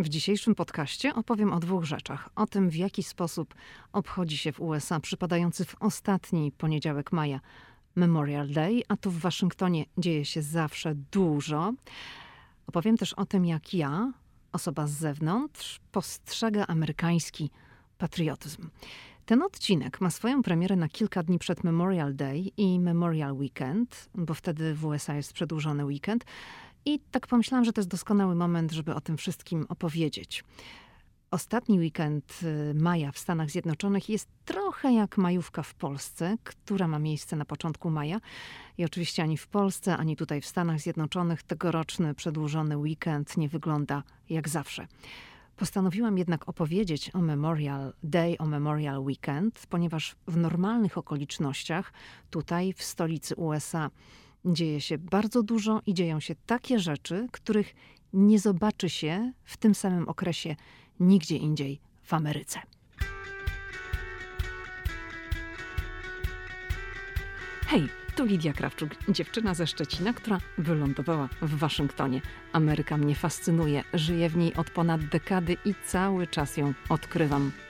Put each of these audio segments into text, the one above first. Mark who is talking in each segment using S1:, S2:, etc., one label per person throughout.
S1: W dzisiejszym podcaście opowiem o dwóch rzeczach. O tym, w jaki sposób obchodzi się w USA przypadający w ostatni poniedziałek maja Memorial Day, a tu w Waszyngtonie dzieje się zawsze dużo. Opowiem też o tym, jak ja, osoba z zewnątrz, postrzega amerykański patriotyzm. Ten odcinek ma swoją premierę na kilka dni przed Memorial Day i Memorial Weekend, bo wtedy w USA jest przedłużony weekend. I tak pomyślałam, że to jest doskonały moment, żeby o tym wszystkim opowiedzieć. Ostatni weekend y, maja w Stanach Zjednoczonych jest trochę jak majówka w Polsce, która ma miejsce na początku maja. I oczywiście ani w Polsce, ani tutaj w Stanach Zjednoczonych tegoroczny przedłużony weekend nie wygląda jak zawsze. Postanowiłam jednak opowiedzieć o Memorial Day, o Memorial Weekend, ponieważ w normalnych okolicznościach, tutaj w stolicy USA, dzieje się bardzo dużo i dzieją się takie rzeczy, których nie zobaczy się w tym samym okresie nigdzie indziej w Ameryce. Hej, tu Lidia Krawczuk, dziewczyna ze Szczecina, która wylądowała w Waszyngtonie. Ameryka mnie fascynuje, żyję w niej od ponad dekady i cały czas ją odkrywam.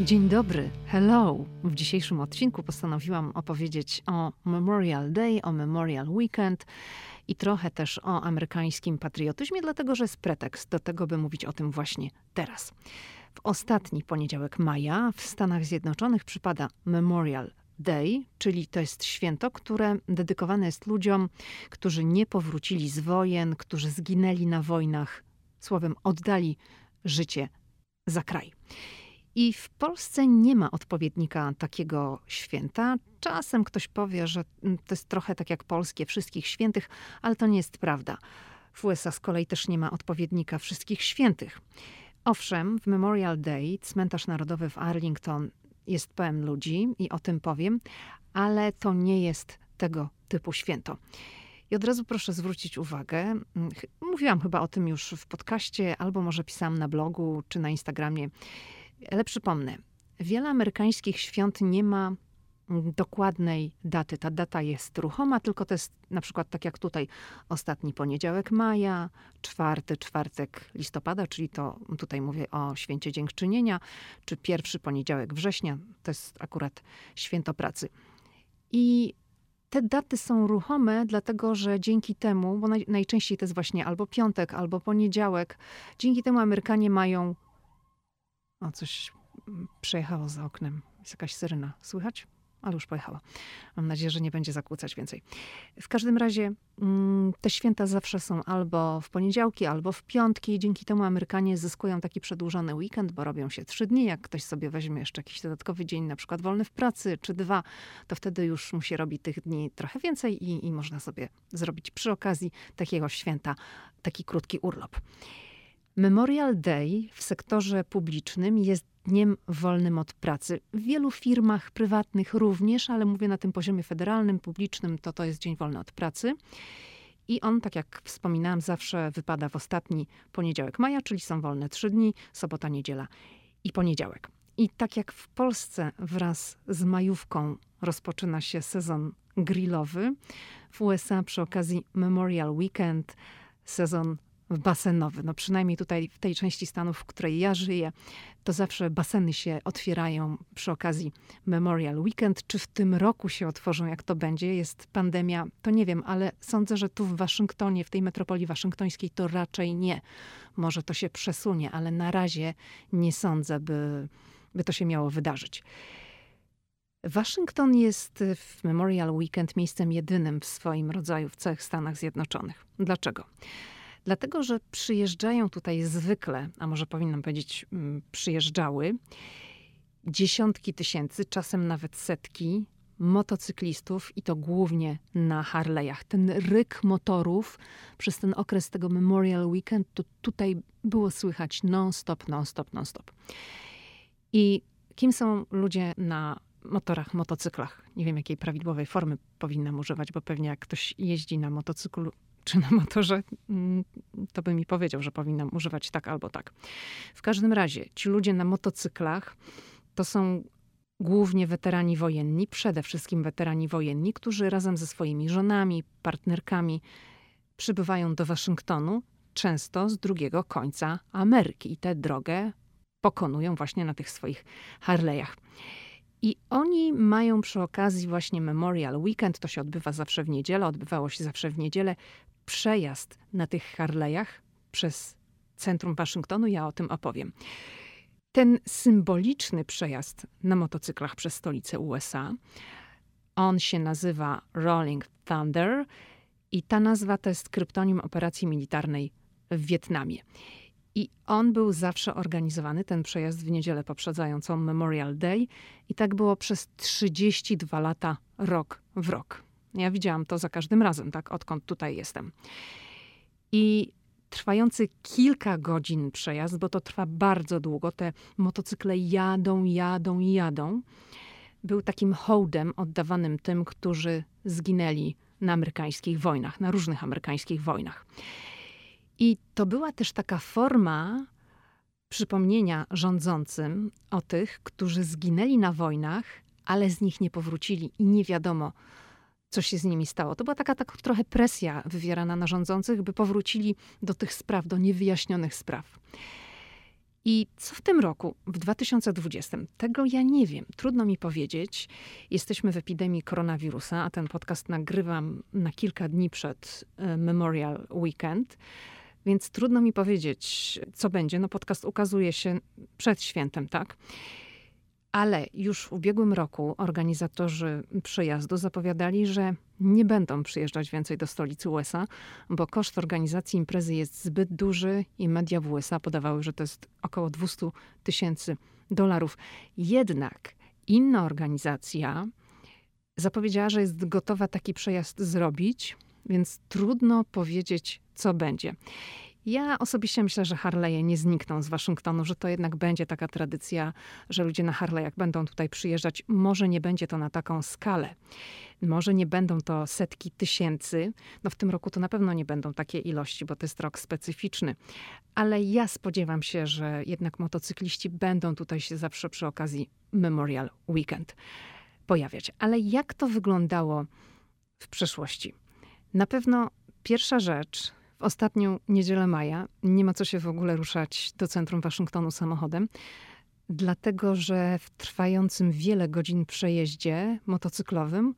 S1: Dzień dobry, hello. W dzisiejszym odcinku postanowiłam opowiedzieć o Memorial Day, o Memorial Weekend i trochę też o amerykańskim patriotyzmie, dlatego że jest pretekst do tego, by mówić o tym właśnie teraz. W ostatni poniedziałek maja w Stanach Zjednoczonych przypada Memorial Day, czyli to jest święto, które dedykowane jest ludziom, którzy nie powrócili z wojen, którzy zginęli na wojnach, słowem oddali życie za kraj. I w Polsce nie ma odpowiednika takiego święta. Czasem ktoś powie, że mm, to jest trochę tak jak polskie wszystkich świętych, ale to nie jest prawda. W USA z kolei też nie ma odpowiednika wszystkich świętych. Owszem, w Memorial Day cmentarz narodowy w Arlington jest pełen ludzi i o tym powiem, ale to nie jest tego typu święto. I od razu proszę zwrócić uwagę, mm, mówiłam chyba o tym już w podcaście, albo może pisałam na blogu czy na Instagramie. Ale przypomnę, wiele amerykańskich świąt nie ma dokładnej daty. Ta data jest ruchoma, tylko to jest na przykład tak jak tutaj ostatni poniedziałek maja, czwarty czwartek listopada, czyli to tutaj mówię o święcie dziękczynienia, czy pierwszy poniedziałek września, to jest akurat święto pracy. I te daty są ruchome, dlatego że dzięki temu, bo naj, najczęściej to jest właśnie albo piątek, albo poniedziałek, dzięki temu Amerykanie mają o, coś przejechało za oknem. Jest jakaś syrena. Słychać? Ale już pojechała. Mam nadzieję, że nie będzie zakłócać więcej. W każdym razie mm, te święta zawsze są albo w poniedziałki, albo w piątki. Dzięki temu Amerykanie zyskują taki przedłużony weekend, bo robią się trzy dni. Jak ktoś sobie weźmie jeszcze jakiś dodatkowy dzień, na przykład wolny w pracy, czy dwa, to wtedy już musi robić tych dni trochę więcej i, i można sobie zrobić przy okazji takiego święta taki krótki urlop. Memorial Day w sektorze publicznym jest dniem wolnym od pracy. W wielu firmach prywatnych również, ale mówię na tym poziomie federalnym, publicznym, to to jest dzień wolny od pracy. I on, tak jak wspominałam, zawsze wypada w ostatni poniedziałek maja, czyli są wolne trzy dni, sobota, niedziela i poniedziałek. I tak jak w Polsce wraz z majówką rozpoczyna się sezon grillowy, w USA przy okazji Memorial Weekend sezon basenowy. No przynajmniej tutaj w tej części Stanów, w której ja żyję, to zawsze baseny się otwierają przy okazji Memorial Weekend. Czy w tym roku się otworzą, jak to będzie? Jest pandemia, to nie wiem, ale sądzę, że tu w Waszyngtonie, w tej metropolii waszyngtońskiej to raczej nie. Może to się przesunie, ale na razie nie sądzę, by, by to się miało wydarzyć. Waszyngton jest w Memorial Weekend miejscem jedynym w swoim rodzaju w całych Stanach Zjednoczonych. Dlaczego? Dlatego, że przyjeżdżają tutaj zwykle, a może powinnam powiedzieć, mm, przyjeżdżały dziesiątki tysięcy, czasem nawet setki motocyklistów i to głównie na Harley'ach. Ten ryk motorów przez ten okres tego Memorial Weekend to tutaj było słychać non-stop, non-stop, non-stop. I kim są ludzie na motorach, motocyklach? Nie wiem, jakiej prawidłowej formy powinnam używać, bo pewnie jak ktoś jeździ na motocyklu czy na motorze, mm, to by mi powiedział, że powinnam używać tak albo tak. W każdym razie, ci ludzie na motocyklach to są głównie weterani wojenni, przede wszystkim weterani wojenni, którzy razem ze swoimi żonami, partnerkami przybywają do Waszyngtonu, często z drugiego końca Ameryki i tę drogę pokonują właśnie na tych swoich Harley'ach. I oni mają przy okazji właśnie Memorial Weekend, to się odbywa zawsze w niedzielę, odbywało się zawsze w niedzielę, przejazd na tych Harley'ach przez centrum Waszyngtonu, ja o tym opowiem. Ten symboliczny przejazd na motocyklach przez stolicę USA, on się nazywa Rolling Thunder i ta nazwa to jest kryptonim operacji militarnej w Wietnamie. I on był zawsze organizowany, ten przejazd w niedzielę poprzedzającą Memorial Day. I tak było przez 32 lata, rok w rok. Ja widziałam to za każdym razem, tak, odkąd tutaj jestem. I trwający kilka godzin przejazd, bo to trwa bardzo długo, te motocykle jadą, jadą jadą, był takim hołdem oddawanym tym, którzy zginęli na amerykańskich wojnach, na różnych amerykańskich wojnach. I to była też taka forma przypomnienia rządzącym o tych, którzy zginęli na wojnach, ale z nich nie powrócili i nie wiadomo, co się z nimi stało. To była taka, taka trochę presja wywierana na rządzących, by powrócili do tych spraw, do niewyjaśnionych spraw. I co w tym roku, w 2020? Tego ja nie wiem. Trudno mi powiedzieć. Jesteśmy w epidemii koronawirusa, a ten podcast nagrywam na kilka dni przed e, Memorial Weekend. Więc trudno mi powiedzieć, co będzie. No, podcast ukazuje się przed świętem, tak? Ale już w ubiegłym roku organizatorzy przyjazdu zapowiadali, że nie będą przyjeżdżać więcej do stolicy USA, bo koszt organizacji imprezy jest zbyt duży i media w USA podawały, że to jest około 200 tysięcy dolarów. Jednak inna organizacja zapowiedziała, że jest gotowa taki przejazd zrobić, więc trudno powiedzieć, co będzie. Ja osobiście myślę, że Harley'e nie znikną z Waszyngtonu, że to jednak będzie taka tradycja, że ludzie na Harley'ach będą tutaj przyjeżdżać. Może nie będzie to na taką skalę. Może nie będą to setki tysięcy. No w tym roku to na pewno nie będą takie ilości, bo to jest rok specyficzny. Ale ja spodziewam się, że jednak motocykliści będą tutaj się zawsze przy okazji Memorial Weekend pojawiać. Ale jak to wyglądało w przeszłości? Na pewno pierwsza rzecz, ostatnią niedzielę maja nie ma co się w ogóle ruszać do centrum Waszyngtonu samochodem, dlatego że w trwającym wiele godzin przejeździe motocyklowym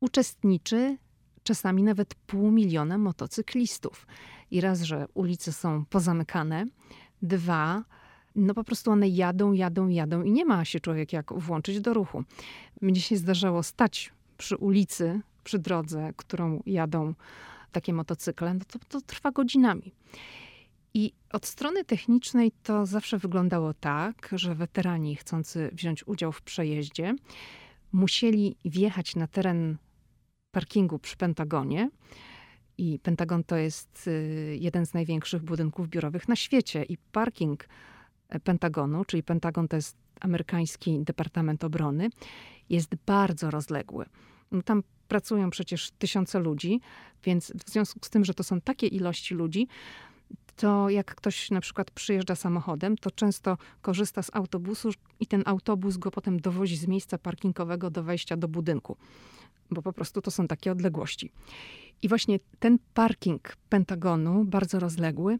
S1: uczestniczy czasami nawet pół miliona motocyklistów. I raz, że ulice są pozamykane, dwa, no po prostu one jadą, jadą, jadą i nie ma się człowiek jak włączyć do ruchu. Mnie się zdarzało stać przy ulicy, przy drodze, którą jadą takie motocykle, no to, to trwa godzinami. I od strony technicznej to zawsze wyglądało tak, że weterani chcący wziąć udział w przejeździe musieli wjechać na teren parkingu przy Pentagonie. I Pentagon to jest y, jeden z największych budynków biurowych na świecie. I parking e, Pentagonu, czyli Pentagon to jest amerykański Departament Obrony, jest bardzo rozległy. No tam pracują przecież tysiące ludzi, więc w związku z tym, że to są takie ilości ludzi, to jak ktoś na przykład przyjeżdża samochodem, to często korzysta z autobusu i ten autobus go potem dowozi z miejsca parkingowego do wejścia do budynku, bo po prostu to są takie odległości. I właśnie ten parking Pentagonu, bardzo rozległy,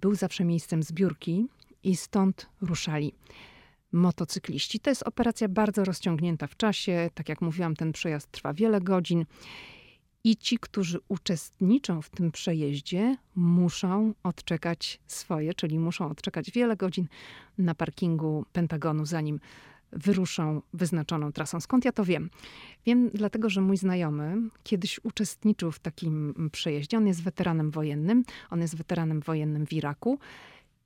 S1: był zawsze miejscem zbiórki i stąd ruszali motocykliści. To jest operacja bardzo rozciągnięta w czasie. Tak jak mówiłam, ten przejazd trwa wiele godzin. I ci, którzy uczestniczą w tym przejeździe, muszą odczekać swoje, czyli muszą odczekać wiele godzin na parkingu Pentagonu, zanim wyruszą wyznaczoną trasą. Skąd ja to wiem? Wiem dlatego, że mój znajomy kiedyś uczestniczył w takim przejeździe. On jest weteranem wojennym, on jest weteranem wojennym w Iraku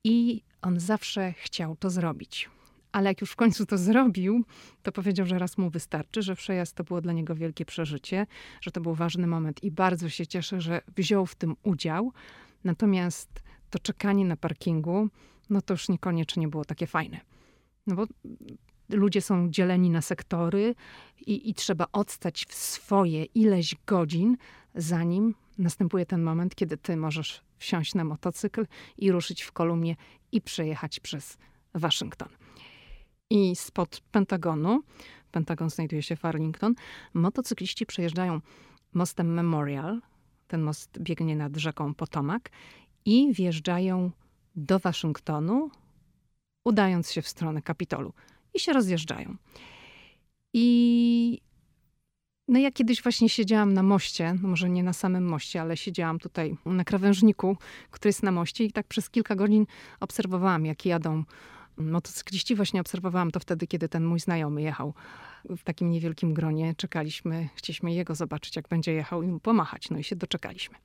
S1: i on zawsze chciał to zrobić Ale jak już w końcu to zrobił, to powiedział, że raz mu wystarczy, że przejazd to było dla niego wielkie przeżycie, że to był ważny moment i bardzo się cieszę, że wziął w tym udział. Natomiast to czekanie na parkingu, no to już niekoniecznie było takie fajne. No bo ludzie są dzieleni na sektory i, i trzeba odstać w swoje ileś godzin, zanim następuje ten moment, kiedy ty możesz wsiąść na motocykl i ruszyć w kolumnie i przejechać przez Waszyngton. I spod Pentagonu, Pentagon znajduje się w Arlington, motocykliści przejeżdżają mostem Memorial, ten most biegnie nad rzeką Potomac i wjeżdżają do Waszyngtonu, udając się w stronę Kapitolu. I się rozjeżdżają. I no ja kiedyś właśnie siedziałam na moście, no może nie na samym moście, ale siedziałam tutaj na krawężniku, który jest na moście i tak przez kilka godzin obserwowałam, jak jadą motocykliści. Właśnie obserwowałam to wtedy, kiedy ten mój znajomy jechał w takim niewielkim gronie. Czekaliśmy, chcieliśmy jego zobaczyć, jak będzie jechał i mu pomachać. No i się doczekaliśmy.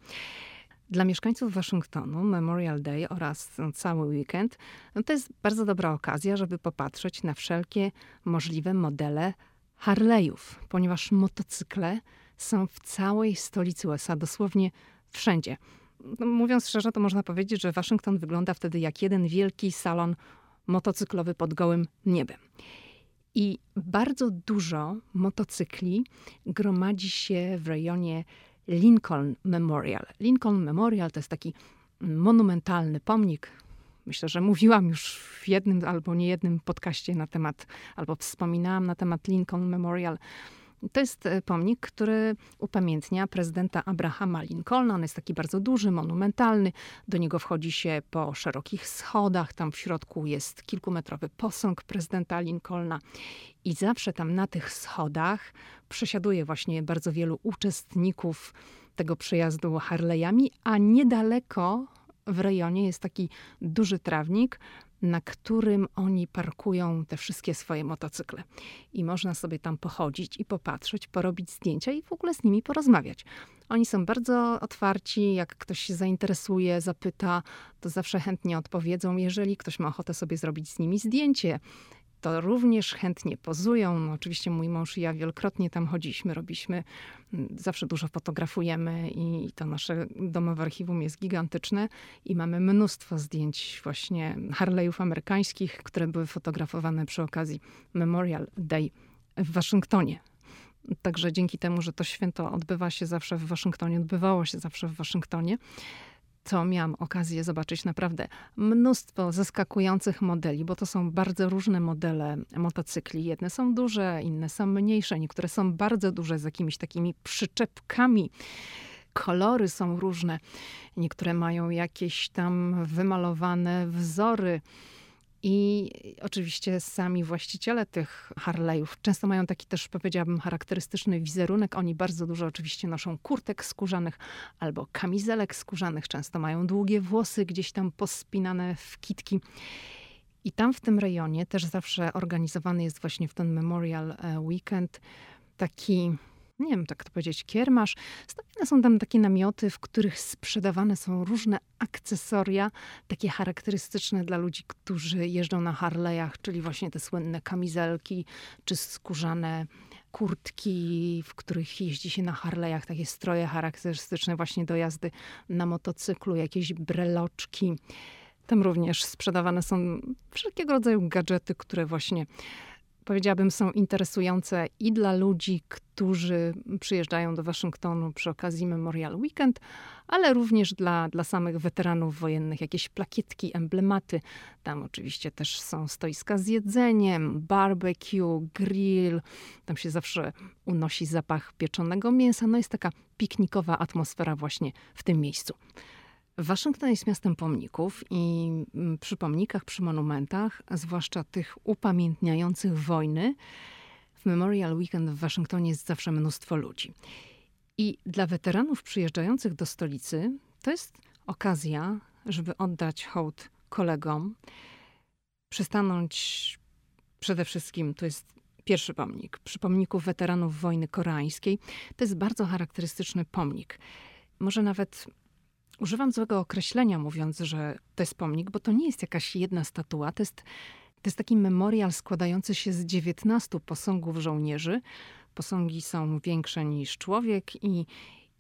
S1: Dla mieszkańców Waszyngtonu Memorial Day oraz cały weekend no to jest bardzo dobra okazja, żeby popatrzeć na wszelkie możliwe modele Harley'ów, ponieważ motocykle są w całej stolicy USA, dosłownie wszędzie. No, mówiąc szczerze, to można powiedzieć, że Waszyngton wygląda wtedy jak jeden wielki salon motocyklowy pod gołym niebem. I bardzo dużo motocykli gromadzi się w rejonie Lincoln Memorial. Lincoln Memorial to jest taki monumentalny pomnik. Myślę, że mówiłam już w jednym albo nie jednym podcaście na temat, albo wspominałam na temat Lincoln Memorial. To jest e, pomnik, który upamiętnia prezydenta Abrahama Lincolna. On jest taki bardzo duży, monumentalny. Do niego wchodzi się po szerokich schodach. Tam w środku jest kilkumetrowy posąg prezydenta Lincolna. I zawsze tam na tych schodach przesiaduje właśnie bardzo wielu uczestników tego przejazdu Harley'ami, a niedaleko w rejonie jest taki duży trawnik, na którym oni parkują te wszystkie swoje motocykle. I można sobie tam pochodzić i popatrzeć, porobić zdjęcia i w ogóle z nimi porozmawiać. Oni są bardzo otwarci, jak ktoś się zainteresuje, zapyta, to zawsze chętnie odpowiedzą. Jeżeli ktoś ma ochotę sobie zrobić z nimi zdjęcie, to również chętnie pozują. No, oczywiście mój mąż i ja wielokrotnie tam chodziliśmy, robiliśmy, zawsze dużo fotografujemy i to nasze domowe archiwum jest gigantyczne i mamy mnóstwo zdjęć właśnie Harley'ów amerykańskich, które były fotografowane przy okazji Memorial Day w Waszyngtonie. Także dzięki temu, że to święto odbywa się zawsze w Waszyngtonie, odbywało się zawsze w Waszyngtonie, co miałam okazję zobaczyć naprawdę mnóstwo zaskakujących modeli, bo to są bardzo różne modele motocykli. Jedne są duże, inne są mniejsze, niektóre są bardzo duże z jakimiś takimi przyczepkami. Kolory są różne, niektóre mają jakieś tam wymalowane wzory. I oczywiście sami właściciele tych Harley'ów często mają taki też, powiedziałabym, charakterystyczny wizerunek. Oni bardzo dużo oczywiście noszą kurtek skórzanych albo kamizelek skórzanych. Często mają długie włosy gdzieś tam pospinane w kitki. I tam w tym rejonie też zawsze organizowany jest właśnie w ten Memorial e, Weekend taki nie wiem, tak to powiedzieć, kiermasz. Stawiane są tam takie namioty, w których sprzedawane są różne akcesoria, takie charakterystyczne dla ludzi, którzy jeżdżą na Harley'ach, czyli właśnie te słynne kamizelki, czy skórzane kurtki, w których jeździ się na Harley'ach, takie stroje charakterystyczne właśnie do jazdy na motocyklu, jakieś breloczki. Tam również sprzedawane są wszelkiego rodzaju gadżety, które właśnie powiedziałabym, są interesujące i dla ludzi, którzy przyjeżdżają do Waszyngtonu przy okazji Memorial Weekend, ale również dla, dla samych weteranów wojennych. Jakieś plakietki, emblematy. Tam oczywiście też są stoiska z jedzeniem, barbecue, grill. Tam się zawsze unosi zapach pieczonego mięsa. No jest taka piknikowa atmosfera właśnie w tym miejscu. Waszyngton jest miastem pomników i mm, przy pomnikach, przy monumentach, zwłaszcza tych upamiętniających wojny, w Memorial Weekend w Waszyngtonie jest zawsze mnóstwo ludzi. I dla weteranów przyjeżdżających do stolicy to jest okazja, żeby oddać hołd kolegom, przystanąć przede wszystkim, to jest pierwszy pomnik, przy pomniku weteranów wojny koreańskiej. To jest bardzo charakterystyczny pomnik. Może nawet Używam złego określenia, mówiąc, że to jest pomnik, bo to nie jest jakaś jedna statua, to jest To jest taki memorial składający się z 19 posągów żołnierzy. Posągi są większe niż człowiek i,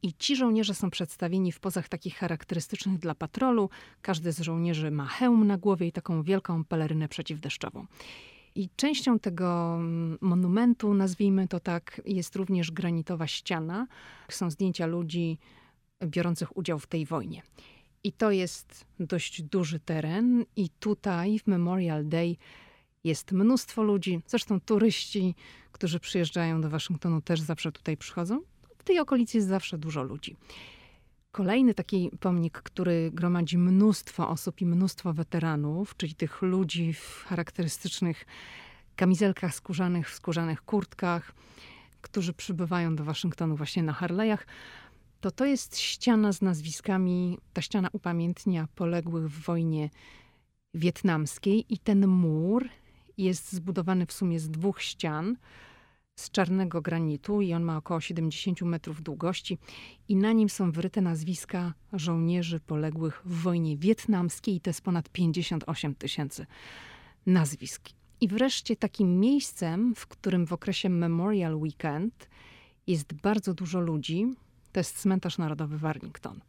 S1: i ci żołnierze są przedstawieni w pozach takich charakterystycznych dla patrolu. Każdy z żołnierzy ma hełm na głowie i taką wielką pelerynę przeciwdeszczową. I częścią tego mm, monumentu, nazwijmy to tak, jest również granitowa ściana. Są zdjęcia ludzi biorących udział w tej wojnie. I to jest dość duży teren, i tutaj w Memorial Day jest mnóstwo ludzi. Zresztą turyści, którzy przyjeżdżają do Waszyngtonu, też zawsze tutaj przychodzą. W tej okolicy jest zawsze dużo ludzi. Kolejny taki pomnik, który gromadzi mnóstwo osób i mnóstwo weteranów, czyli tych ludzi w charakterystycznych kamizelkach skórzanych, w skórzanych kurtkach, którzy przybywają do Waszyngtonu właśnie na Harley'ach, to to jest ściana z nazwiskami, ta ściana upamiętnia poległych w wojnie wietnamskiej i ten mur jest zbudowany w sumie z dwóch ścian z czarnego granitu i on ma około 70 metrów długości i na nim są wryte nazwiska żołnierzy poległych w wojnie wietnamskiej i to jest ponad 58 tysięcy nazwisk. I wreszcie takim miejscem, w którym w okresie Memorial Weekend jest bardzo dużo ludzi, to jest cmentarz narodowy w Arlington.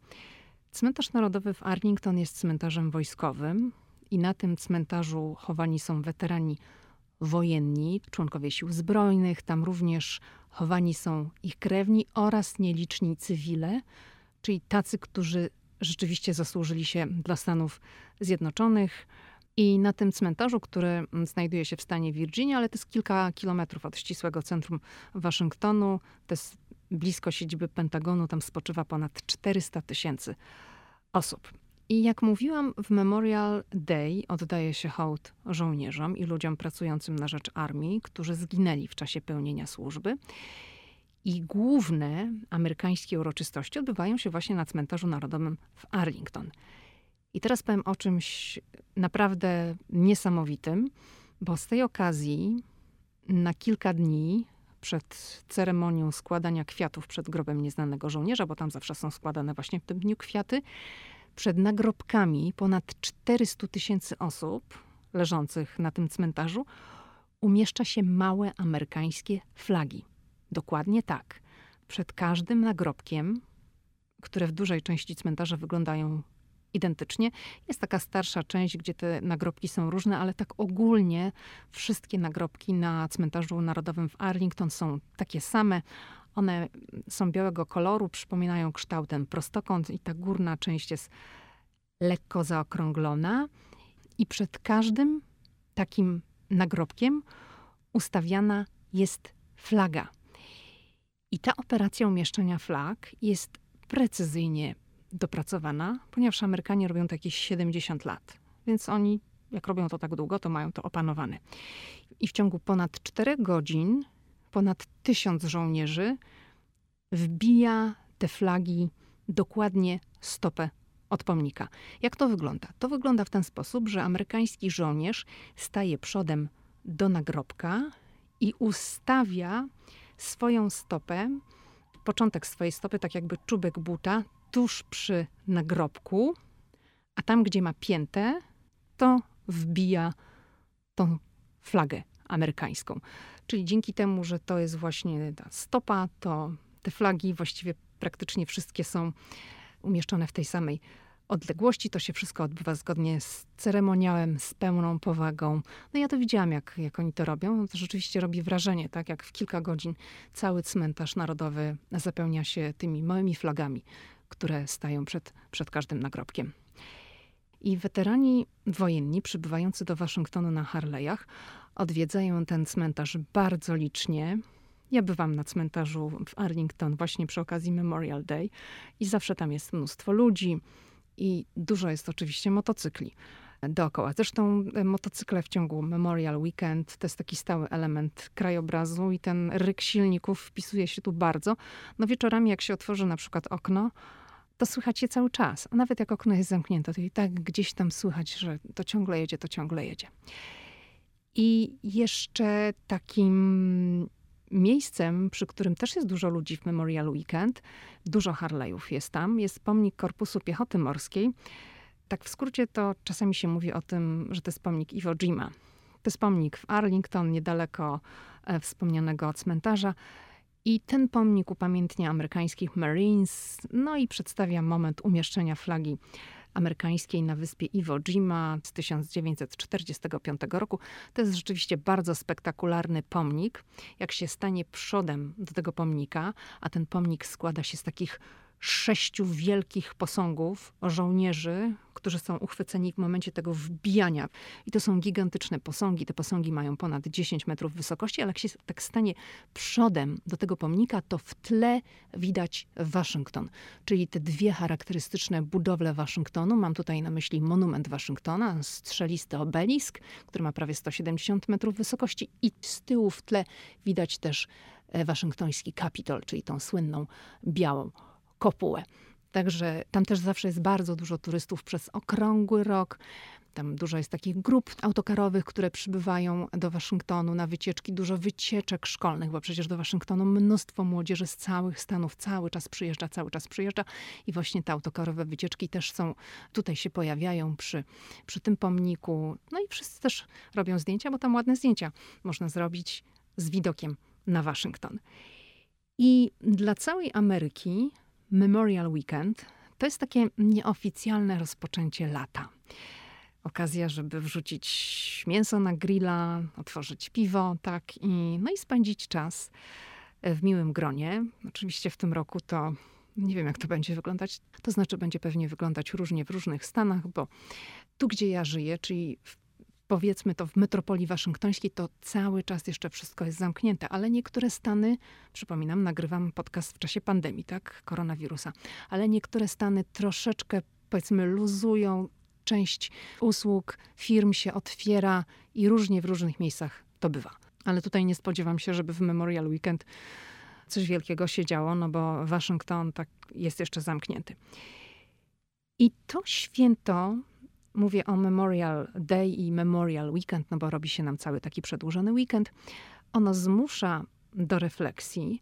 S1: Cmentarz narodowy w Arlington jest cmentarzem wojskowym i na tym cmentarzu chowani są weterani wojenni, członkowie sił zbrojnych, tam również chowani są ich krewni oraz nieliczni cywile, czyli tacy, którzy rzeczywiście zasłużyli się dla Stanów Zjednoczonych. I na tym cmentarzu, który znajduje się w stanie Virginia, ale to jest kilka kilometrów od ścisłego centrum Waszyngtonu, to jest blisko siedziby Pentagonu, tam spoczywa ponad 400 tysięcy osób. I jak mówiłam, w Memorial Day oddaje się hołd żołnierzom i ludziom pracującym na rzecz armii, którzy zginęli w czasie pełnienia służby. I główne amerykańskie uroczystości odbywają się właśnie na cmentarzu narodowym w Arlington. I teraz powiem o czymś naprawdę niesamowitym, bo z tej okazji na kilka dni przed ceremonią składania kwiatów przed grobem nieznanego żołnierza, bo tam zawsze są składane właśnie w tym dniu kwiaty, przed nagrobkami ponad 400 tysięcy osób leżących na tym cmentarzu umieszcza się małe amerykańskie flagi. Dokładnie tak. Przed każdym nagrobkiem, które w dużej części cmentarza wyglądają identycznie. Jest taka starsza część, gdzie te nagrobki są różne, ale tak ogólnie wszystkie nagrobki na cmentarzu narodowym w Arlington są takie same. One są białego koloru, przypominają kształtem prostokąt i ta górna część jest lekko zaokrąglona. I przed każdym takim nagrobkiem ustawiana jest flaga. I ta operacja umieszczenia flag jest precyzyjnie dopracowana, ponieważ Amerykanie robią to jakieś 70 lat. Więc oni, jak robią to tak długo, to mają to opanowane. I w ciągu ponad 4 godzin ponad tysiąc żołnierzy wbija te flagi dokładnie stopę od pomnika. Jak to wygląda? To wygląda w ten sposób, że amerykański żołnierz staje przodem do nagrobka i ustawia swoją stopę, początek swojej stopy, tak jakby czubek buta, tuż przy nagrobku, a tam, gdzie ma piętę, to wbija tą flagę amerykańską. Czyli dzięki temu, że to jest właśnie ta stopa, to te flagi właściwie praktycznie wszystkie są umieszczone w tej samej odległości. To się wszystko odbywa zgodnie z ceremoniałem, z pełną powagą. No ja to widziałam, jak, jak oni to robią. No to rzeczywiście robi wrażenie, tak jak w kilka godzin cały cmentarz narodowy zapełnia się tymi małymi flagami, które stają przed, przed każdym nagrobkiem. I weterani wojenni przybywający do Waszyngtonu na Harley'ach odwiedzają ten cmentarz bardzo licznie. Ja bywam na cmentarzu w Arlington właśnie przy okazji Memorial Day i zawsze tam jest mnóstwo ludzi i dużo jest oczywiście motocykli dookoła. Zresztą e, motocykle w ciągu Memorial Weekend to jest taki stały element krajobrazu i ten ryk silników wpisuje się tu bardzo. No wieczorami jak się otworzy na przykład okno, to słychać je cały czas. A nawet jak okno jest zamknięte, to i tak gdzieś tam słychać, że to ciągle jedzie, to ciągle jedzie. I jeszcze takim miejscem, przy którym też jest dużo ludzi w Memorial Weekend, dużo Harley'ów jest tam, jest pomnik Korpusu Piechoty Morskiej. Tak w skrócie to czasami się mówi o tym, że to jest pomnik Iwo Jima. To jest pomnik w Arlington, niedaleko e, wspomnianego cmentarza. I ten pomnik upamiętnia amerykańskich Marines, no i przedstawia moment umieszczenia flagi amerykańskiej na wyspie Iwo Jima z 1945 roku. To jest rzeczywiście bardzo spektakularny pomnik. Jak się stanie przodem do tego pomnika, a ten pomnik składa się z takich sześciu wielkich posągów żołnierzy, którzy są uchwyceni w momencie tego wbijania. I to są gigantyczne posągi. Te posągi mają ponad 10 metrów wysokości, ale jak się tak stanie przodem do tego pomnika, to w tle widać Waszyngton. Czyli te dwie charakterystyczne budowle Waszyngtonu. Mam tutaj na myśli monument Waszyngtona, strzelisty obelisk, który ma prawie 170 metrów wysokości i z tyłu w tle widać też e, waszyngtoński Kapitol, czyli tą słynną białą kopułę. Także tam też zawsze jest bardzo dużo turystów przez okrągły rok. Tam dużo jest takich grup autokarowych, które przybywają do Waszyngtonu na wycieczki, dużo wycieczek szkolnych, bo przecież do Waszyngtonu mnóstwo młodzieży z całych Stanów cały czas przyjeżdża, cały czas przyjeżdża i właśnie te autokarowe wycieczki też są, tutaj się pojawiają przy, przy tym pomniku. No i wszyscy też robią zdjęcia, bo tam ładne zdjęcia można zrobić z widokiem na Waszyngton. I dla całej Ameryki Memorial Weekend to jest takie nieoficjalne rozpoczęcie lata. Okazja, żeby wrzucić mięso na grilla, otworzyć piwo, tak, i, no i spędzić czas w miłym gronie. Oczywiście w tym roku to nie wiem, jak to będzie wyglądać. To znaczy, będzie pewnie wyglądać różnie w różnych stanach, bo tu, gdzie ja żyję, czyli w powiedzmy to w metropolii waszyngtońskiej, to cały czas jeszcze wszystko jest zamknięte, ale niektóre stany, przypominam, nagrywam podcast w czasie pandemii, tak, koronawirusa, ale niektóre stany troszeczkę, powiedzmy, luzują, część usług, firm się otwiera i różnie w różnych miejscach to bywa. Ale tutaj nie spodziewam się, żeby w Memorial Weekend coś wielkiego się działo, no bo Waszyngton tak jest jeszcze zamknięty. I to święto Mówię o Memorial Day i Memorial Weekend, no bo robi się nam cały taki przedłużony weekend. Ono zmusza do refleksji,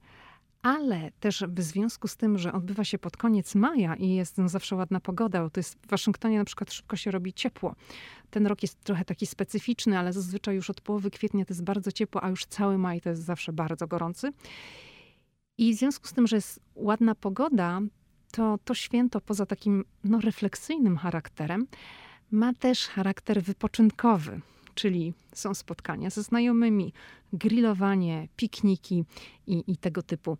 S1: ale też w związku z tym, że odbywa się pod koniec maja i jest no, zawsze ładna pogoda, to jest w Waszyngtonie na przykład szybko się robi ciepło. Ten rok jest trochę taki specyficzny, ale zazwyczaj już od połowy kwietnia to jest bardzo ciepło, a już cały maj to jest zawsze bardzo gorący. I w związku z tym, że jest ładna pogoda, to to święto poza takim no, refleksyjnym charakterem, ma też charakter wypoczynkowy, czyli są spotkania ze znajomymi, grillowanie, pikniki i, i tego typu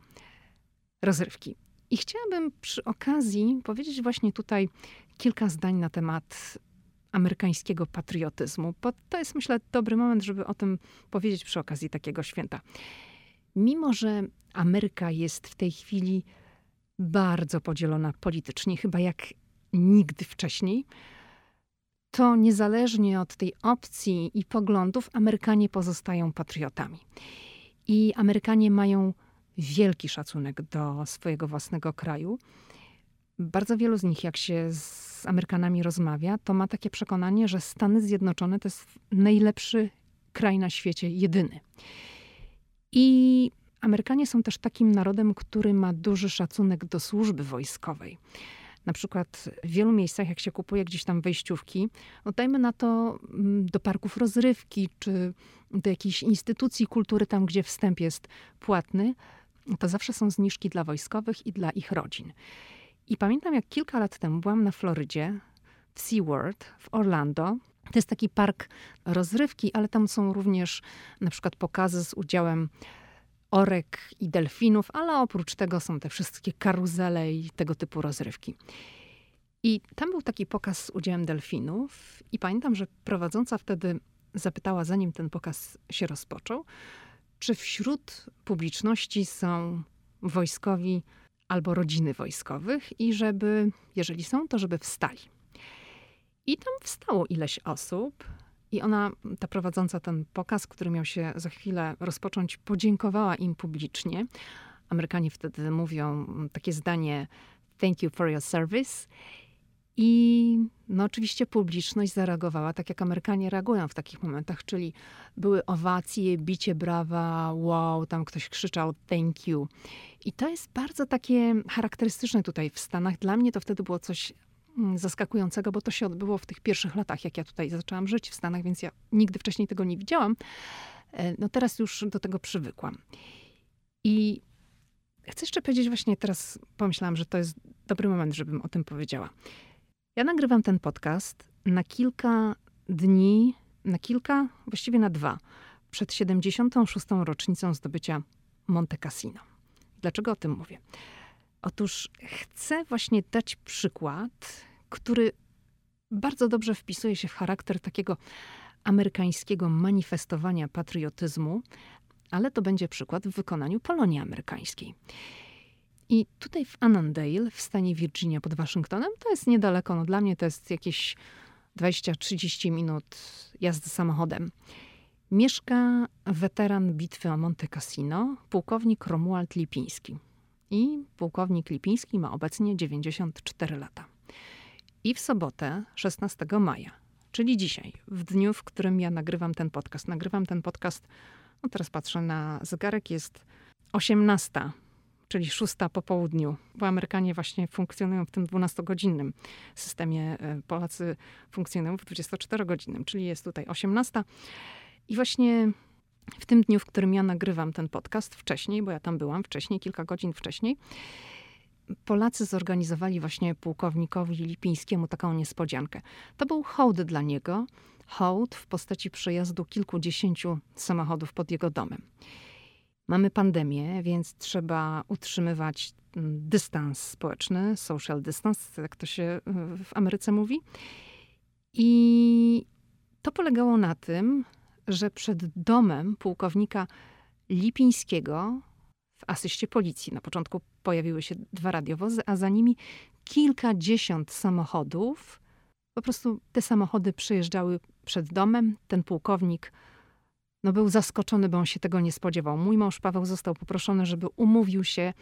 S1: rozrywki. I chciałabym przy okazji powiedzieć właśnie tutaj kilka zdań na temat amerykańskiego patriotyzmu, bo to jest myślę dobry moment, żeby o tym powiedzieć przy okazji takiego święta. Mimo, że Ameryka jest w tej chwili bardzo podzielona politycznie, chyba jak nigdy wcześniej, to niezależnie od tej opcji i poglądów, Amerykanie pozostają patriotami. I Amerykanie mają wielki szacunek do swojego własnego kraju. Bardzo wielu z nich, jak się z Amerykanami rozmawia, to ma takie przekonanie, że Stany Zjednoczone to jest najlepszy kraj na świecie, jedyny. I Amerykanie są też takim narodem, który ma duży szacunek do służby wojskowej. Na przykład w wielu miejscach, jak się kupuje gdzieś tam wejściówki, no dajmy na to mm, do parków rozrywki, czy do jakiejś instytucji kultury, tam gdzie wstęp jest płatny, to zawsze są zniżki dla wojskowych i dla ich rodzin. I pamiętam, jak kilka lat temu byłam na Florydzie, w SeaWorld, w Orlando. To jest taki park rozrywki, ale tam są również na przykład pokazy z udziałem orek i delfinów, ale oprócz tego są te wszystkie karuzele i tego typu rozrywki. I tam był taki pokaz z udziałem delfinów, i pamiętam, że prowadząca wtedy zapytała, zanim ten pokaz się rozpoczął, czy wśród publiczności są wojskowi albo rodziny wojskowych, i żeby, jeżeli są, to żeby wstali. I tam wstało ileś osób, i ona, ta prowadząca ten pokaz, który miał się za chwilę rozpocząć, podziękowała im publicznie. Amerykanie wtedy mówią takie zdanie: Thank you for your service. I no oczywiście publiczność zareagowała tak, jak Amerykanie reagują w takich momentach, czyli były owacje, bicie brawa, wow, tam ktoś krzyczał thank you. I to jest bardzo takie charakterystyczne tutaj w Stanach. Dla mnie to wtedy było coś zaskakującego, bo to się odbyło w tych pierwszych latach, jak ja tutaj zaczęłam żyć w Stanach, więc ja nigdy wcześniej tego nie widziałam. E, no teraz już do tego przywykłam. I chcę jeszcze powiedzieć, właśnie teraz pomyślałam, że to jest dobry moment, żebym o tym powiedziała. Ja nagrywam ten podcast na kilka dni, na kilka, właściwie na dwa, przed 76. rocznicą zdobycia Monte Cassino. Dlaczego o tym mówię? Otóż chcę właśnie dać przykład, który bardzo dobrze wpisuje się w charakter takiego amerykańskiego manifestowania patriotyzmu, ale to będzie przykład w wykonaniu Polonii amerykańskiej. I tutaj w Annandale, w stanie Virginia pod Waszyngtonem, to jest niedaleko, no dla mnie to jest jakieś 20-30 minut jazdy samochodem. Mieszka weteran bitwy o Monte Cassino, pułkownik Romuald Lipiński. I pułkownik Lipiński ma obecnie 94 lata. I w sobotę, 16 maja, czyli dzisiaj, w dniu, w którym ja nagrywam ten podcast, nagrywam ten podcast, no teraz patrzę na zegarek, jest 18, czyli 6 po południu, bo Amerykanie właśnie funkcjonują w tym 12-godzinnym systemie, e, Polacy funkcjonują w 24-godzinnym, czyli jest tutaj 18. I właśnie w tym dniu, w którym ja nagrywam ten podcast wcześniej, bo ja tam byłam wcześniej, kilka godzin wcześniej, Polacy zorganizowali właśnie pułkownikowi Lipińskiemu taką niespodziankę. To był hołd dla niego, hołd w postaci przejazdu kilkudziesięciu samochodów pod jego domem. Mamy pandemię, więc trzeba utrzymywać mm, dystans społeczny, social distance, jak to się w Ameryce mówi. I to polegało na tym, że przed domem pułkownika Lipińskiego w asyście policji na początku pojawiły się dwa radiowozy, a za nimi kilkadziesiąt samochodów. Po prostu te samochody przejeżdżały przed domem. Ten pułkownik no był zaskoczony, bo on się tego nie spodziewał. Mój mąż Paweł został poproszony, żeby umówił się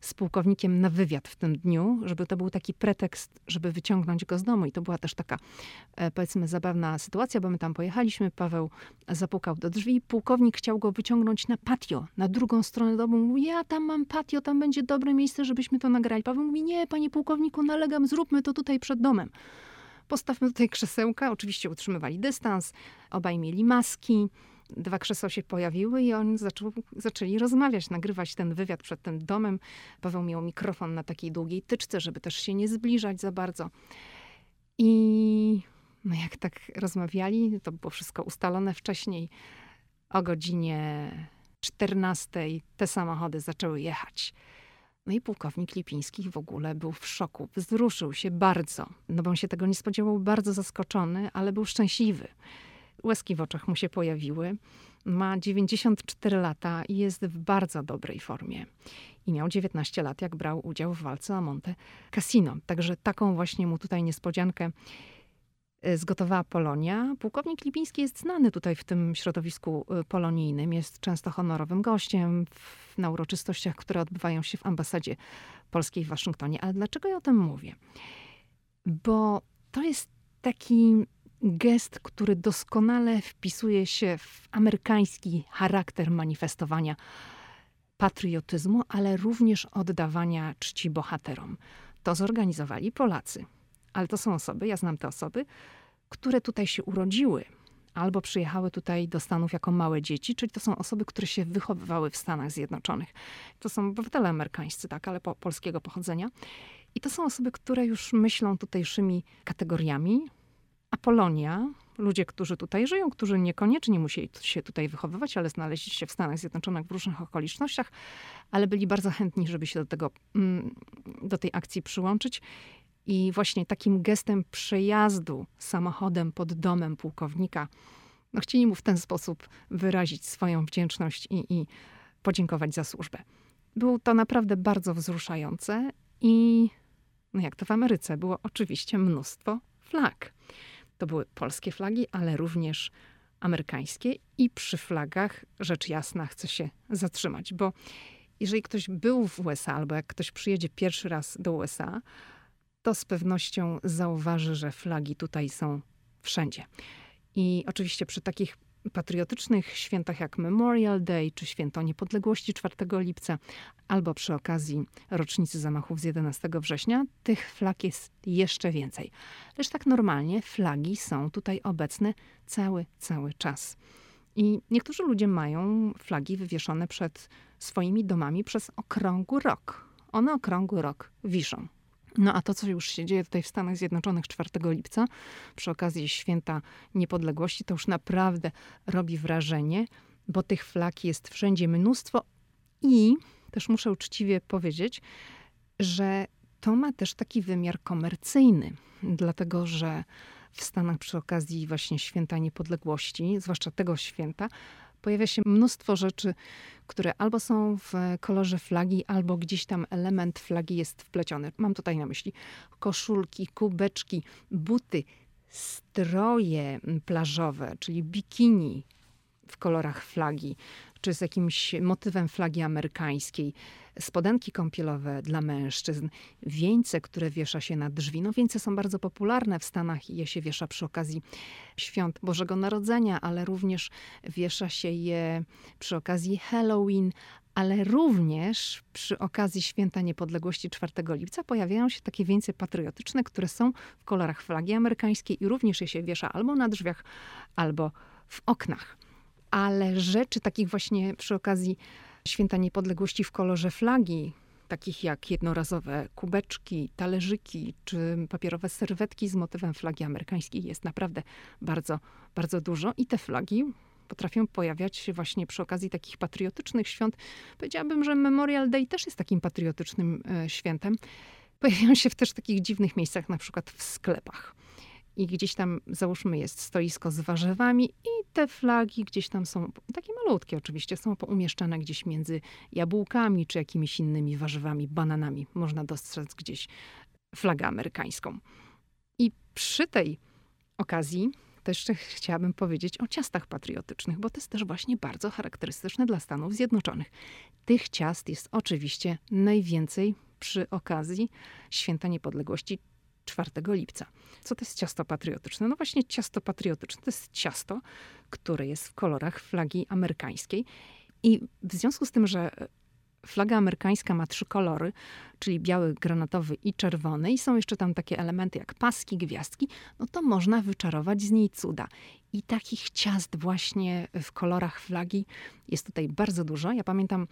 S1: z pułkownikiem na wywiad w tym dniu, żeby to był taki pretekst, żeby wyciągnąć go z domu. I to była też taka, e, powiedzmy, zabawna sytuacja, bo my tam pojechaliśmy. Paweł zapukał do drzwi. Pułkownik chciał go wyciągnąć na patio, na drugą stronę domu. Mówi, ja tam mam patio, tam będzie dobre miejsce, żebyśmy to nagrali. Paweł mówi, nie, panie pułkowniku, nalegam, zróbmy to tutaj przed domem postawmy tutaj krzesełka. Oczywiście utrzymywali dystans, obaj mieli maski dwa krzesła się pojawiły i oni zaczęli rozmawiać, nagrywać ten wywiad przed tym domem. Paweł miał mikrofon na takiej długiej tyczce, żeby też się nie zbliżać za bardzo. I no jak tak rozmawiali, to było wszystko ustalone wcześniej. O godzinie 14 te samochody zaczęły jechać. No i pułkownik Lipiński w ogóle był w szoku, wzruszył się bardzo, no bo on się tego nie spodziewał, bardzo zaskoczony, ale był szczęśliwy łezki w oczach mu się pojawiły. Ma 94 lata i jest w bardzo dobrej formie. I miał 19 lat, jak brał udział w walce o Monte Cassino. Także taką właśnie mu tutaj niespodziankę e, zgotowała Polonia. Pułkownik Lipiński jest znany tutaj w tym środowisku e, polonijnym. Jest często honorowym gościem w, na uroczystościach, które odbywają się w ambasadzie polskiej w Waszyngtonie. Ale dlaczego ja o tym mówię? Bo to jest taki gest, który doskonale wpisuje się w amerykański charakter manifestowania patriotyzmu, ale również oddawania czci bohaterom. To zorganizowali Polacy. Ale to są osoby, ja znam te osoby, które tutaj się urodziły albo przyjechały tutaj do Stanów jako małe dzieci, czyli to są osoby, które się wychowywały w Stanach Zjednoczonych. To są obywatele amerykańscy, tak, ale po, polskiego pochodzenia. I to są osoby, które już myślą tutejszymi kategoriami, a Polonia, ludzie, którzy tutaj żyją, którzy niekoniecznie musieli się tutaj wychowywać, ale znaleźli się w Stanach Zjednoczonych w różnych okolicznościach, ale byli bardzo chętni, żeby się do tego, mm, do tej akcji przyłączyć. I właśnie takim gestem przejazdu samochodem pod domem pułkownika, no chcieli mu w ten sposób wyrazić swoją wdzięczność i, i podziękować za służbę. Było to naprawdę bardzo wzruszające i no jak to w Ameryce, było oczywiście mnóstwo flag. To były polskie flagi, ale również amerykańskie i przy flagach rzecz jasna chce się zatrzymać, bo jeżeli ktoś był w USA albo jak ktoś przyjedzie pierwszy raz do USA, to z pewnością zauważy, że flagi tutaj są wszędzie. I oczywiście przy takich patriotycznych świętach jak Memorial Day czy Święto Niepodległości 4 lipca, albo przy okazji rocznicy zamachów z 11 września, tych flag jest jeszcze więcej. Lecz tak normalnie flagi są tutaj obecne cały, cały czas. I niektórzy ludzie mają flagi wywieszone przed swoimi domami przez okrągły rok. One okrągły rok wiszą. No a to, co już się dzieje tutaj w Stanach Zjednoczonych 4 lipca, przy okazji święta niepodległości, to już naprawdę robi wrażenie, bo tych flag jest wszędzie mnóstwo i też muszę uczciwie powiedzieć, że to ma też taki wymiar komercyjny, dlatego że w Stanach przy okazji właśnie święta niepodległości, zwłaszcza tego święta, pojawia się mnóstwo rzeczy, które albo są w kolorze flagi, albo gdzieś tam element flagi jest wpleciony. Mam tutaj na myśli koszulki, kubeczki, buty, stroje plażowe, czyli bikini w kolorach flagi, czy z jakimś motywem flagi amerykańskiej, spodenki kąpielowe dla mężczyzn, wieńce, które wiesza się na drzwi. No wieńce są bardzo popularne w Stanach i je się wiesza przy okazji świąt Bożego Narodzenia, ale również wiesza się je przy okazji Halloween, ale również przy okazji Święta Niepodległości 4 lipca pojawiają się takie wieńce patriotyczne, które są w kolorach flagi amerykańskiej i również je się wiesza albo na drzwiach, albo w oknach ale rzeczy takich właśnie przy okazji Święta Niepodległości w kolorze flagi, takich jak jednorazowe kubeczki, talerzyki czy papierowe serwetki z motywem flagi amerykańskiej jest naprawdę bardzo, bardzo dużo i te flagi potrafią pojawiać się właśnie przy okazji takich patriotycznych świąt. Powiedziałabym, że Memorial Day też jest takim patriotycznym e, świętem. Pojawiają się w też takich dziwnych miejscach, na przykład w sklepach i gdzieś tam, załóżmy, jest stoisko z warzywami i te flagi gdzieś tam są, takie malutkie oczywiście, są umieszczane gdzieś między jabłkami czy jakimiś innymi warzywami, bananami. Można dostrzec gdzieś flagę amerykańską. I przy tej okazji też chciałabym powiedzieć o ciastach patriotycznych, bo to jest też właśnie bardzo charakterystyczne dla Stanów Zjednoczonych. Tych ciast jest oczywiście najwięcej przy okazji Święta Niepodległości 4 lipca. Co to jest ciasto patriotyczne? No właśnie ciasto patriotyczne to jest ciasto, które jest w kolorach flagi amerykańskiej. I w związku z tym, że flaga amerykańska ma trzy kolory, czyli biały, granatowy i czerwony, i są jeszcze tam takie elementy jak paski, gwiazdki, no to można wyczarować z niej cuda. I takich ciast właśnie w kolorach flagi jest tutaj bardzo dużo. Ja pamiętam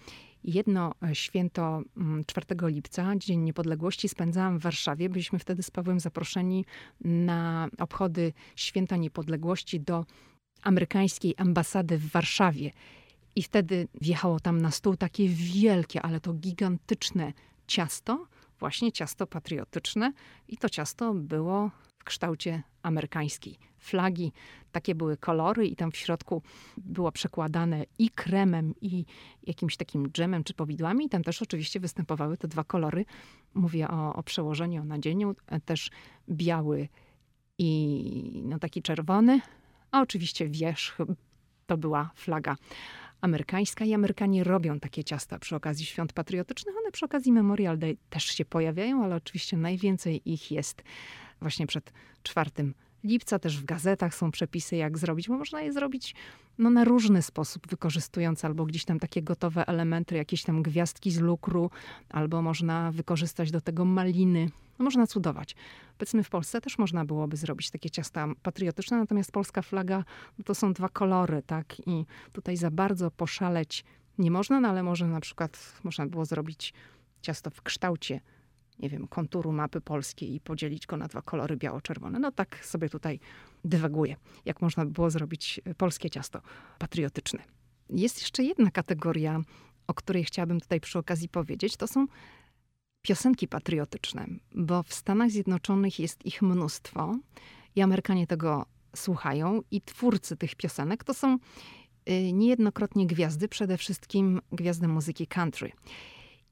S1: jedno e, święto 4 mm, lipca, Dzień Niepodległości, spędzałam w Warszawie. Byliśmy wtedy z Pawłem zaproszeni na obchody Święta Niepodległości do amerykańskiej ambasady w Warszawie. I wtedy wjechało tam na stół takie wielkie, ale to gigantyczne ciasto, właśnie ciasto patriotyczne. I to ciasto było w kształcie amerykańskiej flagi. Takie były kolory i tam w środku było przekładane i kremem, i jakimś takim dżemem czy powidłami. I tam też oczywiście występowały te dwa kolory. Mówię o, o przełożeniu, o nadzieniu. Też biały i no taki czerwony. A oczywiście wierzch to była flaga amerykańska i Amerykanie robią takie ciasta przy okazji świąt patriotycznych. One przy okazji Memorial Day też się pojawiają, ale oczywiście najwięcej ich jest właśnie przed 4 lipca. Też w gazetach są przepisy, jak zrobić, bo można je zrobić no, na różny sposób, wykorzystując albo gdzieś tam takie gotowe elementy, jakieś tam gwiazdki z lukru, albo można wykorzystać do tego maliny. No, można cudować. Powiedzmy, w Polsce też można byłoby zrobić takie ciasta patriotyczne, natomiast polska flaga no, to są dwa kolory, tak? I tutaj za bardzo poszaleć nie można, no, ale może na przykład można było zrobić ciasto w kształcie nie wiem, konturu mapy polskiej i podzielić go na dwa kolory biało-czerwone. No tak sobie tutaj dywaguję, jak można by było zrobić polskie ciasto patriotyczne. Jest jeszcze jedna kategoria, o której chciałabym tutaj przy okazji powiedzieć. To są piosenki patriotyczne, bo w Stanach Zjednoczonych jest ich mnóstwo i Amerykanie tego słuchają i twórcy tych piosenek to są y, niejednokrotnie gwiazdy, przede wszystkim gwiazdy muzyki country.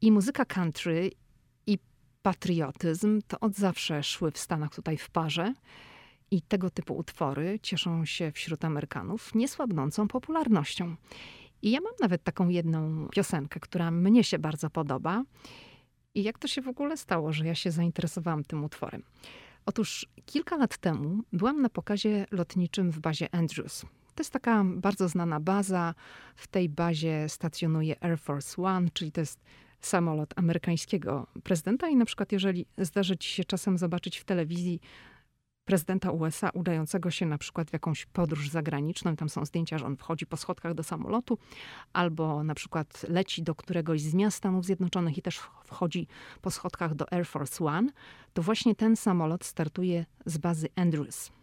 S1: I muzyka country patriotyzm to od zawsze szły w Stanach tutaj w parze. I tego typu utwory cieszą się wśród Amerykanów niesłabnącą popularnością. I ja mam nawet taką jedną piosenkę, która mnie się bardzo podoba. I jak to się w ogóle stało, że ja się zainteresowałam tym utworem? Otóż kilka lat temu byłam na pokazie lotniczym w bazie Andrews. To jest taka bardzo znana baza. W tej bazie stacjonuje Air Force One, czyli to jest samolot amerykańskiego prezydenta. I na przykład, jeżeli zdarzy ci się czasem zobaczyć w telewizji prezydenta USA udającego się na przykład w jakąś podróż zagraniczną, tam są zdjęcia, że on wchodzi po schodkach do samolotu, albo na przykład leci do któregoś z miast Stanów Zjednoczonych i też wchodzi po schodkach do Air Force One, to właśnie ten samolot startuje z bazy Andrews.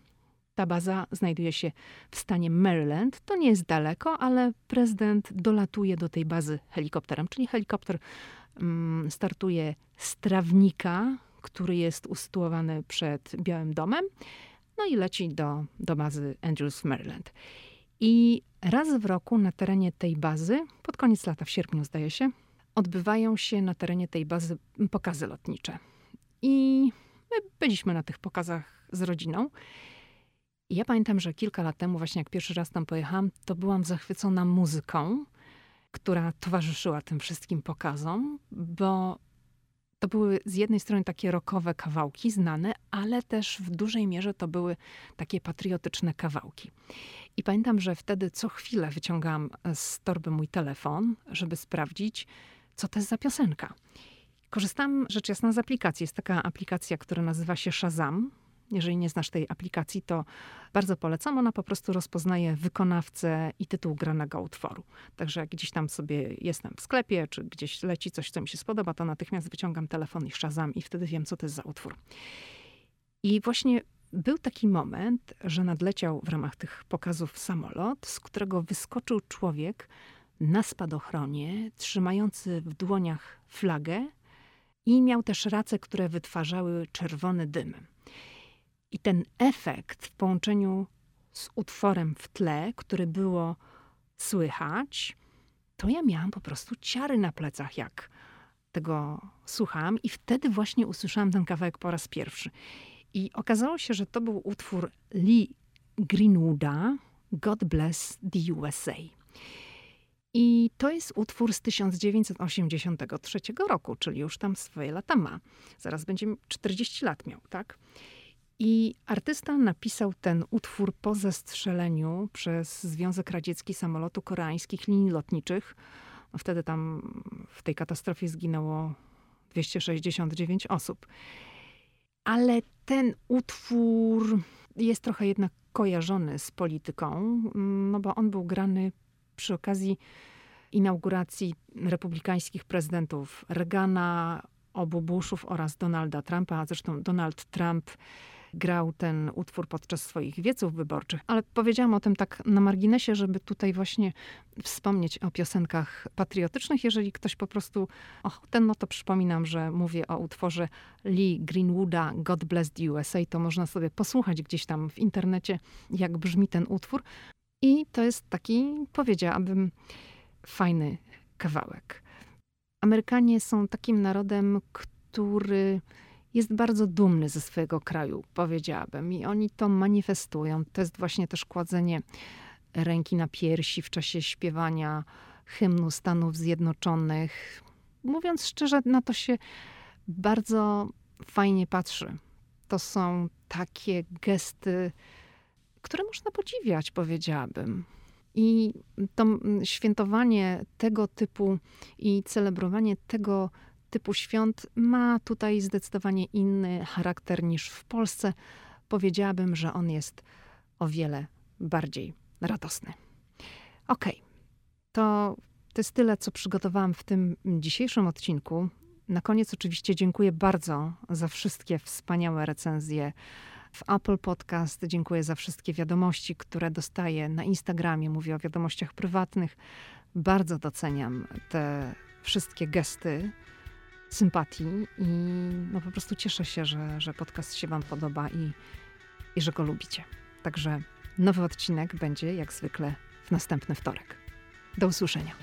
S1: Ta baza znajduje się w stanie Maryland. To nie jest daleko, ale prezydent dolatuje do tej bazy helikopterem, czyli helikopter mm, startuje z trawnika, który jest usytuowany przed Białym Domem, no i leci do, do bazy Andrews w Maryland. I raz w roku na terenie tej bazy, pod koniec lata, w sierpniu zdaje się, odbywają się na terenie tej bazy pokazy lotnicze. I my byliśmy na tych pokazach z rodziną. Ja pamiętam, że kilka lat temu, właśnie jak pierwszy raz tam pojechałam, to byłam zachwycona muzyką, która towarzyszyła tym wszystkim pokazom, bo to były z jednej strony takie rockowe kawałki znane, ale też w dużej mierze to były takie patriotyczne kawałki. I pamiętam, że wtedy co chwilę wyciągałam z torby mój telefon, żeby sprawdzić, co to jest za piosenka. Korzystam rzecz jasna z aplikacji. Jest taka aplikacja, która nazywa się Shazam. Jeżeli nie znasz tej aplikacji, to bardzo polecam. Ona po prostu rozpoznaje wykonawcę i tytuł granego utworu. Także jak gdzieś tam sobie jestem w sklepie, czy gdzieś leci coś, co mi się spodoba, to natychmiast wyciągam telefon i szazam i wtedy wiem, co to jest za utwór. I właśnie był taki moment, że nadleciał w ramach tych pokazów samolot, z którego wyskoczył człowiek na spadochronie, trzymający w dłoniach flagę i miał też race, które wytwarzały czerwony dym. I ten efekt w połączeniu z utworem w tle, który było słychać, to ja miałam po prostu ciary na plecach, jak tego słuchałam, i wtedy właśnie usłyszałam ten kawałek po raz pierwszy. I okazało się, że to był utwór Lee Greenwooda, God Bless the USA. I to jest utwór z 1983 roku, czyli już tam swoje lata ma. Zaraz będzie 40 lat miał, tak? I artysta napisał ten utwór po zestrzeleniu przez Związek Radziecki samolotu koreańskich linii lotniczych. No wtedy tam w tej katastrofie zginęło 269 osób. Ale ten utwór jest trochę jednak kojarzony z polityką, no bo on był grany przy okazji inauguracji republikańskich prezydentów Reagana, obu Bushów oraz Donalda Trumpa. Zresztą Donald Trump grał ten utwór podczas swoich wieców wyborczych, ale powiedziałam o tym tak na marginesie, żeby tutaj właśnie wspomnieć o piosenkach patriotycznych. Jeżeli ktoś po prostu ochotę, no to przypominam, że mówię o utworze Lee Greenwooda God Bless the USA, to można sobie posłuchać gdzieś tam w internecie, jak brzmi ten utwór. I to jest taki, powiedziałabym, fajny kawałek. Amerykanie są takim narodem, który jest bardzo dumny ze swojego kraju, powiedziałabym. I oni to manifestują. To jest właśnie też kładzenie ręki na piersi w czasie śpiewania hymnu Stanów Zjednoczonych. Mówiąc szczerze, na to się bardzo fajnie patrzy. To są takie gesty, które można podziwiać, powiedziałabym. I to świętowanie tego typu i celebrowanie tego typu świąt ma tutaj zdecydowanie inny charakter niż w Polsce. Powiedziałabym, że on jest o wiele bardziej radosny. Ok, to, to jest tyle, co przygotowałam w tym dzisiejszym odcinku. Na koniec oczywiście dziękuję bardzo za wszystkie wspaniałe recenzje w Apple Podcast. Dziękuję za wszystkie wiadomości, które dostaję na Instagramie. Mówię o wiadomościach prywatnych. Bardzo doceniam te wszystkie gesty sympatii i no po prostu cieszę się, że, że podcast się Wam podoba i, i że go lubicie. Także nowy odcinek będzie jak zwykle w następny wtorek. Do usłyszenia.